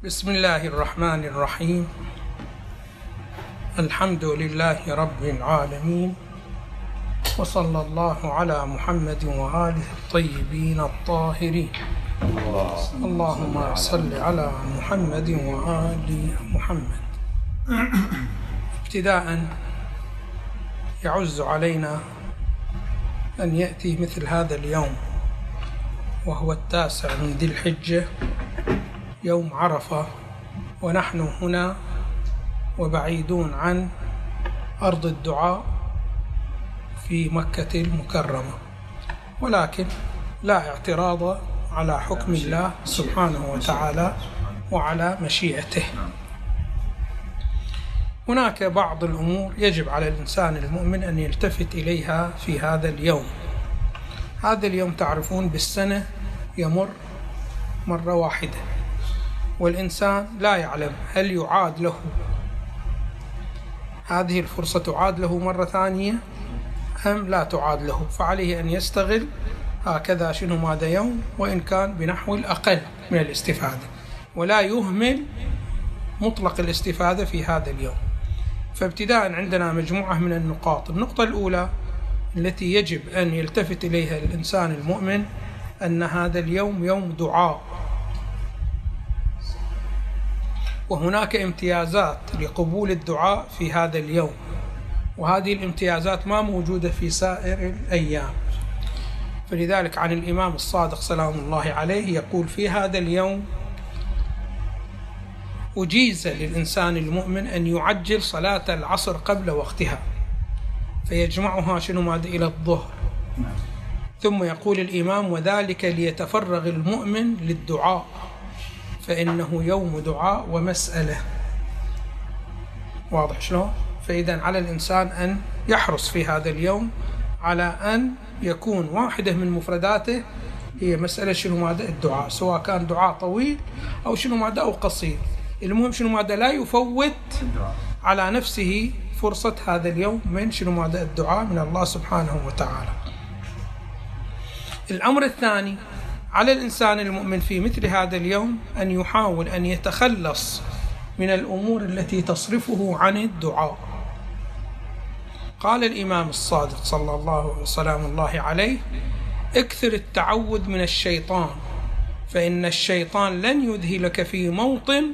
بسم الله الرحمن الرحيم. الحمد لله رب العالمين. وصلى الله على محمد وآله الطيبين الطاهرين. اللهم صل على محمد وآل محمد. ابتداء يعز علينا أن يأتي مثل هذا اليوم وهو التاسع من ذي الحجة. يوم عرفة ونحن هنا وبعيدون عن أرض الدعاء في مكة المكرمة. ولكن لا اعتراض على حكم الله سبحانه وتعالى وعلى مشيئته. هناك بعض الأمور يجب على الإنسان المؤمن أن يلتفت إليها في هذا اليوم. هذا اليوم تعرفون بالسنة يمر مرة واحدة. والإنسان لا يعلم هل يعاد له. هذه الفرصة تعاد له مرة ثانية أم لا تعاد له. فعليه أن يستغل هكذا شنو ماذا يوم وإن كان بنحو الأقل من الاستفادة. ولا يهمل مطلق الاستفادة في هذا اليوم. فابتداء عندنا مجموعة من النقاط. النقطة الأولى التي يجب أن يلتفت إليها الإنسان المؤمن أن هذا اليوم يوم دعاء. وهناك امتيازات لقبول الدعاء في هذا اليوم. وهذه الامتيازات ما موجودة في سائر الأيام. فلذلك عن الإمام الصادق سلام الله عليه يقول في هذا اليوم أجيز للإنسان المؤمن أن يعجل صلاة العصر قبل وقتها فيجمعها شنو ماذا إلى الظهر. ثم يقول الإمام وذلك ليتفرغ المؤمن للدعاء. فإنه يوم دعاء ومسألة. واضح شلون؟ فإذا على الإنسان أن يحرص في هذا اليوم على أن يكون واحدة من مفرداته هي مسألة شنو ماذا الدعاء. سواء كان دعاء طويل أو شنو ماذا أو قصير. المهم شنو ماذا لا يفوت على نفسه فرصة هذا اليوم من شنو ماذا الدعاء من الله سبحانه وتعالى. الأمر الثاني على الإنسان المؤمن في مثل هذا اليوم أن يحاول أن يتخلص من الأمور التي تصرفه عن الدعاء. قال الإمام الصادق صلى الله وسلام الله عليه أكثر التعوذ من الشيطان فإن الشيطان لن يذهلك في موطن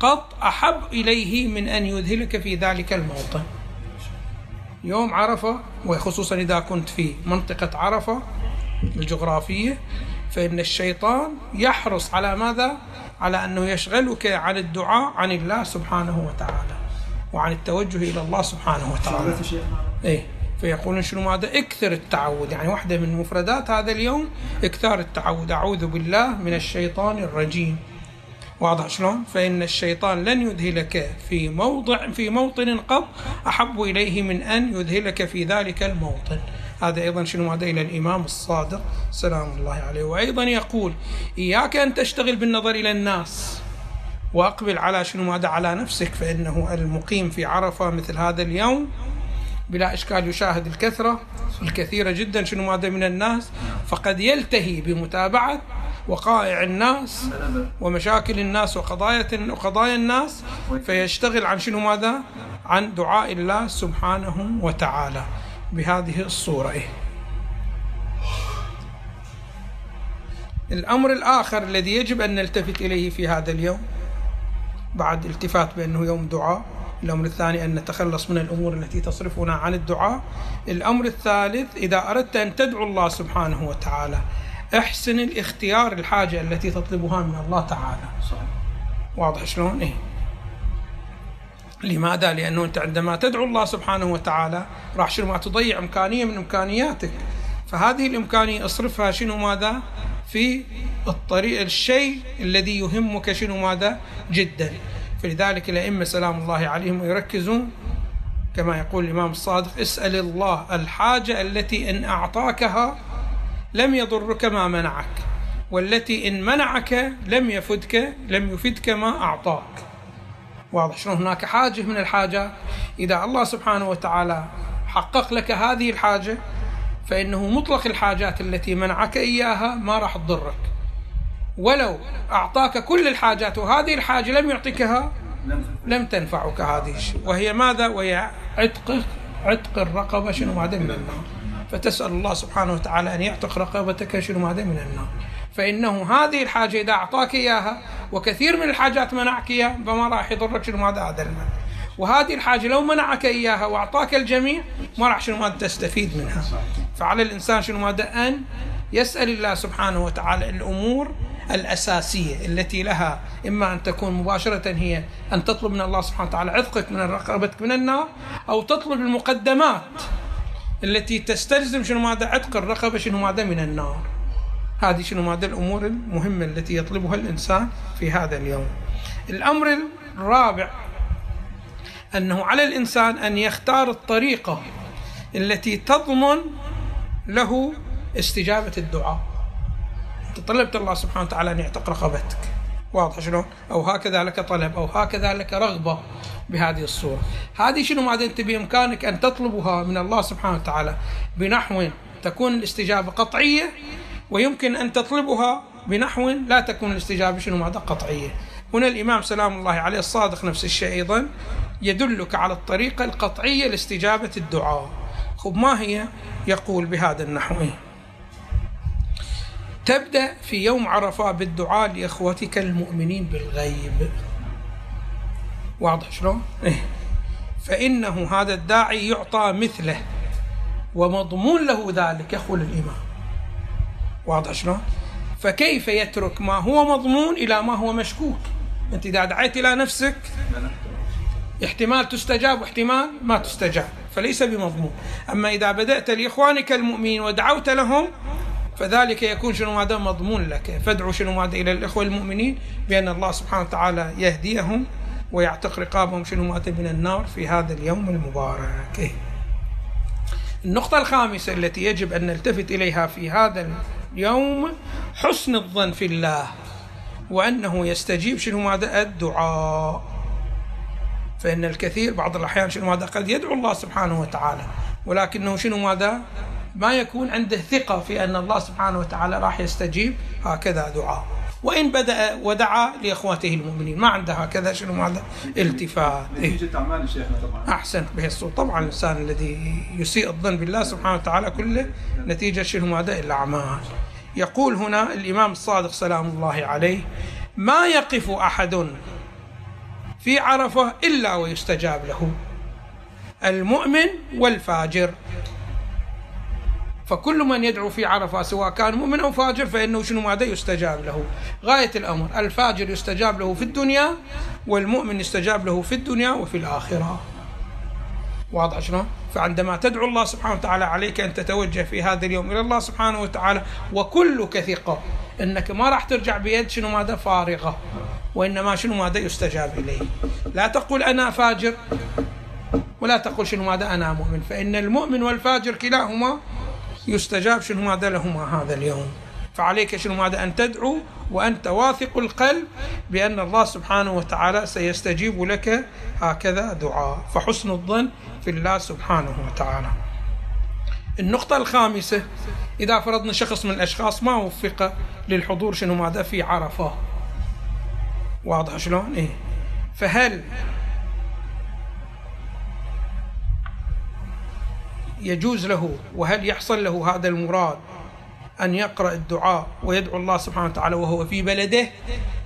قط أحب إليه من أن يذهلك في ذلك الموطن. يوم عرفة وخصوصا إذا كنت في منطقة عرفة الجغرافية فإن الشيطان يحرص على ماذا؟ على أنه يشغلك عن الدعاء عن الله سبحانه وتعالى وعن التوجه إلى الله سبحانه وتعالى. إيه. فيقولون شنو ماذا؟ أكثر التعوذ. يعني واحدة من مفردات هذا اليوم اكثار التعوذ. أعوذ بالله من الشيطان الرجيم. واضح شلون؟ فإن الشيطان لن يذهلك في موضع في موطن قط أحب إليه من أن يذهلك في ذلك الموطن. هذا أيضا شنو ماذا إلى الإمام الصادق. سلام الله عليه. وأيضا يقول إياك أن تشتغل بالنظر إلى الناس وأقبل على شنو ماذا على نفسك فإنه المقيم في عرفة مثل هذا اليوم. بلا إشكال يشاهد الكثرة الكثيرة جدا شنو ماذا من الناس. فقد يلتهي بمتابعة وقائع الناس ومشاكل الناس وقضايا وقضايا الناس فيشتغل عن شنو ماذا؟ عن دعاء الله سبحانه وتعالى. بهذه الصورة إيه؟ الأمر الآخر الذي يجب أن نلتفت إليه في هذا اليوم بعد التفات بأنه يوم دعاء الأمر الثاني أن نتخلص من الأمور التي تصرفنا عن الدعاء الأمر الثالث إذا أردت أن تدعو الله سبحانه وتعالى أحسن الاختيار الحاجة التي تطلبها من الله تعالى واضح شلون؟ إيه؟ لماذا؟ لأنه أنت عندما تدعو الله سبحانه وتعالى راح شنو ما تضيع إمكانية من إمكانياتك فهذه الإمكانية اصرفها شنو ماذا؟ في الطريق الشيء الذي يهمك شنو ماذا؟ جدا فلذلك الأئمة سلام الله عليهم يركزون كما يقول الإمام الصادق اسأل الله الحاجة التي إن أعطاكها لم يضرك ما منعك والتي إن منعك لم يفدك لم يفدك ما أعطاك واضح. شلون هناك حاجة من الحاجات إذا الله سبحانه وتعالى حقق لك هذه الحاجة فإنه مطلق الحاجات التي منعك إياها ما راح تضرك. ولو أعطاك كل الحاجات وهذه الحاجة لم يعطيكها لم تنفعك هذه الشيء. وهي ماذا؟ وهي عتق عتق الرقبة شنو؟ ماذا من النار. فتسأل الله سبحانه وتعالى أن يعتق رقبتك شنو؟ ماذا من النار. فإنه هذه الحاجة إذا أعطاك إياها وكثير من الحاجات منعك إياها فما راح يضرك شنو ماذا هذا المال وهذه الحاجة لو منعك إياها وأعطاك الجميع ما راح شنو ماذا تستفيد منها. فعلى الإنسان شنو ماذا أن يسأل الله سبحانه وتعالى الأمور الأساسية التي لها إما أن تكون مباشرة هي أن تطلب من الله سبحانه وتعالى عتقك من رقبتك من النار أو تطلب المقدمات التي تستلزم شنو ماذا عتق الرقبة شنو ماذا من النار. هذه شنو ماذا الأمور المهمة التي يطلبها الإنسان في هذا اليوم. الأمر الرابع أنه على الإنسان أن يختار الطريقة التي تضمن له استجابة الدعاء. أنت طلبت الله سبحانه وتعالى أن يعتق رقبتك. واضح شلون؟ أو هكذا لك طلب أو هكذا لك رغبة بهذه الصورة. هذه شنو ما أنت بإمكانك أن تطلبها من الله سبحانه وتعالى؟ بنحو تكون الاستجابة قطعية ويمكن أن تطلبها بنحو لا تكون الاستجابة شنو ماذا قطعية. هنا الإمام سلام الله عليه الصادق نفس الشيء أيضا يدلك على الطريقة القطعية لاستجابة الدعاء. خب ما هي؟ يقول بهذا النحو. تبدأ في يوم عرفة بالدعاء لإخوتك المؤمنين بالغيب. واضح شلون؟ إيه؟ فإنه هذا الداعي يعطى مثله ومضمون له ذلك يقول الإمام واضح شلون؟ فكيف يترك ما هو مضمون إلى ما هو مشكوك؟ أنت إذا دعيت إلى نفسك احتمال تستجاب واحتمال ما تستجاب فليس بمضمون. أما إذا بدأت لإخوانك المؤمنين ودعوت لهم فذلك يكون شنو ماذا؟ مضمون لك. فادعوا شنو ماذا؟ إلى الإخوة المؤمنين بأن الله سبحانه وتعالى يهديهم ويعتق رقابهم شنو ماذا؟ من النار في هذا اليوم المبارك. النقطة الخامسة التي يجب أن نلتفت إليها في هذا اليوم حسن الظن في الله وأنه يستجيب شنو ماذا؟ الدعاء. فإن الكثير بعض الأحيان شنو ماذا؟ قد يدعو الله سبحانه وتعالى ولكنه شنو ماذا؟ ما يكون عنده ثقة في أن الله سبحانه وتعالى راح يستجيب هكذا دعاء. وإن بدأ ودعا لإخوته المؤمنين. ما عنده هكذا شنو ماذا التفات. نتيجة أعمال شيخنا طبعا. أحسن به الصوت. طبعا الإنسان الذي يسيء الظن بالله سبحانه وتعالى كله نتيجة شنو ماذا الأعمال يقول هنا الإمام الصادق سلام الله عليه ما يقف أحد في عرفة إلا ويستجاب له المؤمن والفاجر. فكل من يدعو في عرفة سواء كان مؤمن أو فاجر فإنه شنو ماذا يستجاب له؟ غاية الأمر الفاجر يستجاب له في الدنيا والمؤمن يستجاب له في الدنيا وفي الآخرة. واضح شلون؟ فعندما تدعو الله سبحانه وتعالى عليك أن تتوجه في هذا اليوم إلى الله سبحانه وتعالى وكلك ثقة أنك ما راح ترجع بيد شنو ماذا؟ فارغة وإنما شنو ماذا؟ يستجاب إليه. لا تقول أنا فاجر ولا تقول شنو ماذا؟ أنا مؤمن. فإن المؤمن والفاجر كلاهما يستجاب شنو ماذا لهما هذا اليوم. فعليك شنو ماذا؟ أن تدعو وأنت واثق القلب بأن الله سبحانه وتعالى سيستجيب لك هكذا دعاء. فحسن الظن في الله سبحانه وتعالى. النقطة الخامسة إذا فرضنا شخص من الأشخاص ما وفق للحضور شنو ماذا؟ في عرفة. واضح شلون؟ إيه. فهل يجوز له وهل يحصل له هذا المراد أن يقرأ الدعاء ويدعو الله سبحانه وتعالى وهو في بلده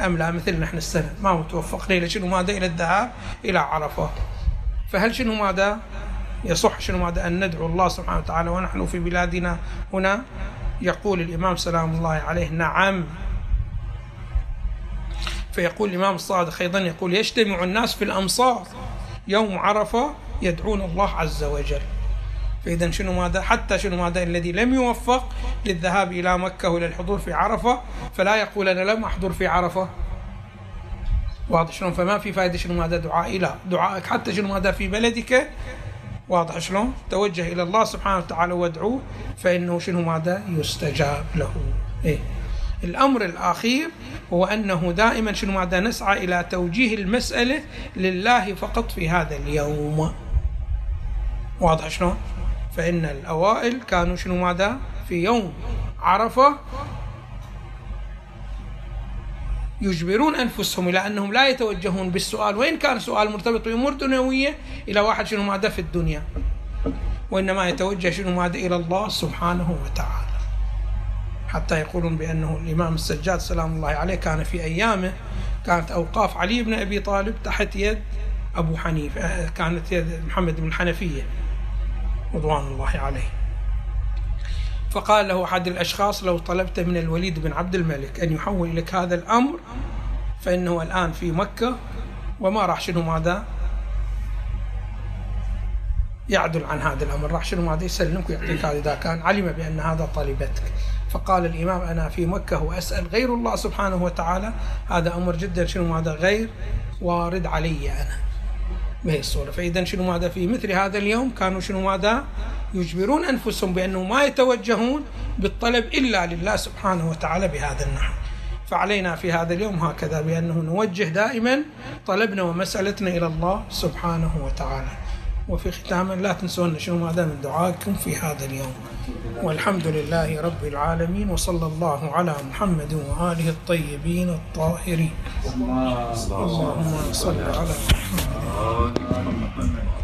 أم لا؟ مثل نحن السنة ما متوفق. إلى شنو ماذا؟ إلى الذهاب إلى عرفة. فهل شنو ماذا؟ يصح شنو ماذا؟ أن ندعو الله سبحانه وتعالى ونحن في بلادنا. هنا يقول الإمام سلام الله عليه نعم. فيقول الإمام الصادق أيضا يقول يجتمع الناس في الأمصار. يوم عرفة يدعون الله عز وجل. فإذا شنو ماذا؟ حتى شنو ماذا؟ الذي لم يوفق للذهاب إلى مكة وإلى الحضور في عرفة فلا يقول أنا لم أحضر في عرفة. واضح شلون؟ فما في فائدة شنو ماذا؟ دعاء لا دعائك. حتى شنو ماذا؟ في بلدك. واضح شلون؟ توجه إلى الله سبحانه وتعالى وادعوه فإنه شنو ماذا؟ يستجاب له. إيه. الأمر الأخير هو أنه دائما شنو ماذا؟ نسعى إلى توجيه المسألة لله فقط في هذا اليوم. واضح شلون؟ فإن الأوائل كانوا شنو ماذا؟ في يوم عرفة يجبرون أنفسهم إلى أنهم لا يتوجهون بالسؤال. وإن كان سؤال مرتبط بأمور دنيوية إلى واحد شنو ماذا في الدنيا؟ وإنما يتوجه شنو ماذا؟ إلى الله سبحانه وتعالى. حتى يقولون بأنه الإمام السجاد سلام الله عليه كان في أيامه كانت أوقاف علي بن أبي طالب تحت يد أبو حنيفة كانت يد محمد بن الحنفية. رضوان الله عليه. فقال له أحد الأشخاص لو طلبت من الوليد بن عبد الملك أن يحول لك هذا الأمر فإنه الآن في مكة وما راح شنو ماذا؟ يعدل عن هذا الأمر. راح شنو ماذا؟ يسلمك ويعطيك هذا. إذا كان علم بأن هذا طالبتك. فقال الإمام أنا في مكة وأسأل غير الله سبحانه وتعالى. هذا أمر جدا. شنو ماذا؟ غير وارد علي أنا. بهي الصورة. فإذا شنو ماذا في مثل هذا اليوم كانوا شنو ماذا؟ يجبرون أنفسهم بأنه ما يتوجهون بالطلب إلا لله سبحانه وتعالى بهذا النحو. فعلينا في هذا اليوم هكذا بأنه نوجه دائما طلبنا ومسألتنا إلى الله سبحانه وتعالى. وفي ختام لا تنسون شنو ماذا من دعائكم في هذا اليوم. والحمد لله رب العالمين وصلى الله على محمد وآله الطيبين الطاهرين. اللهم صل على محمد.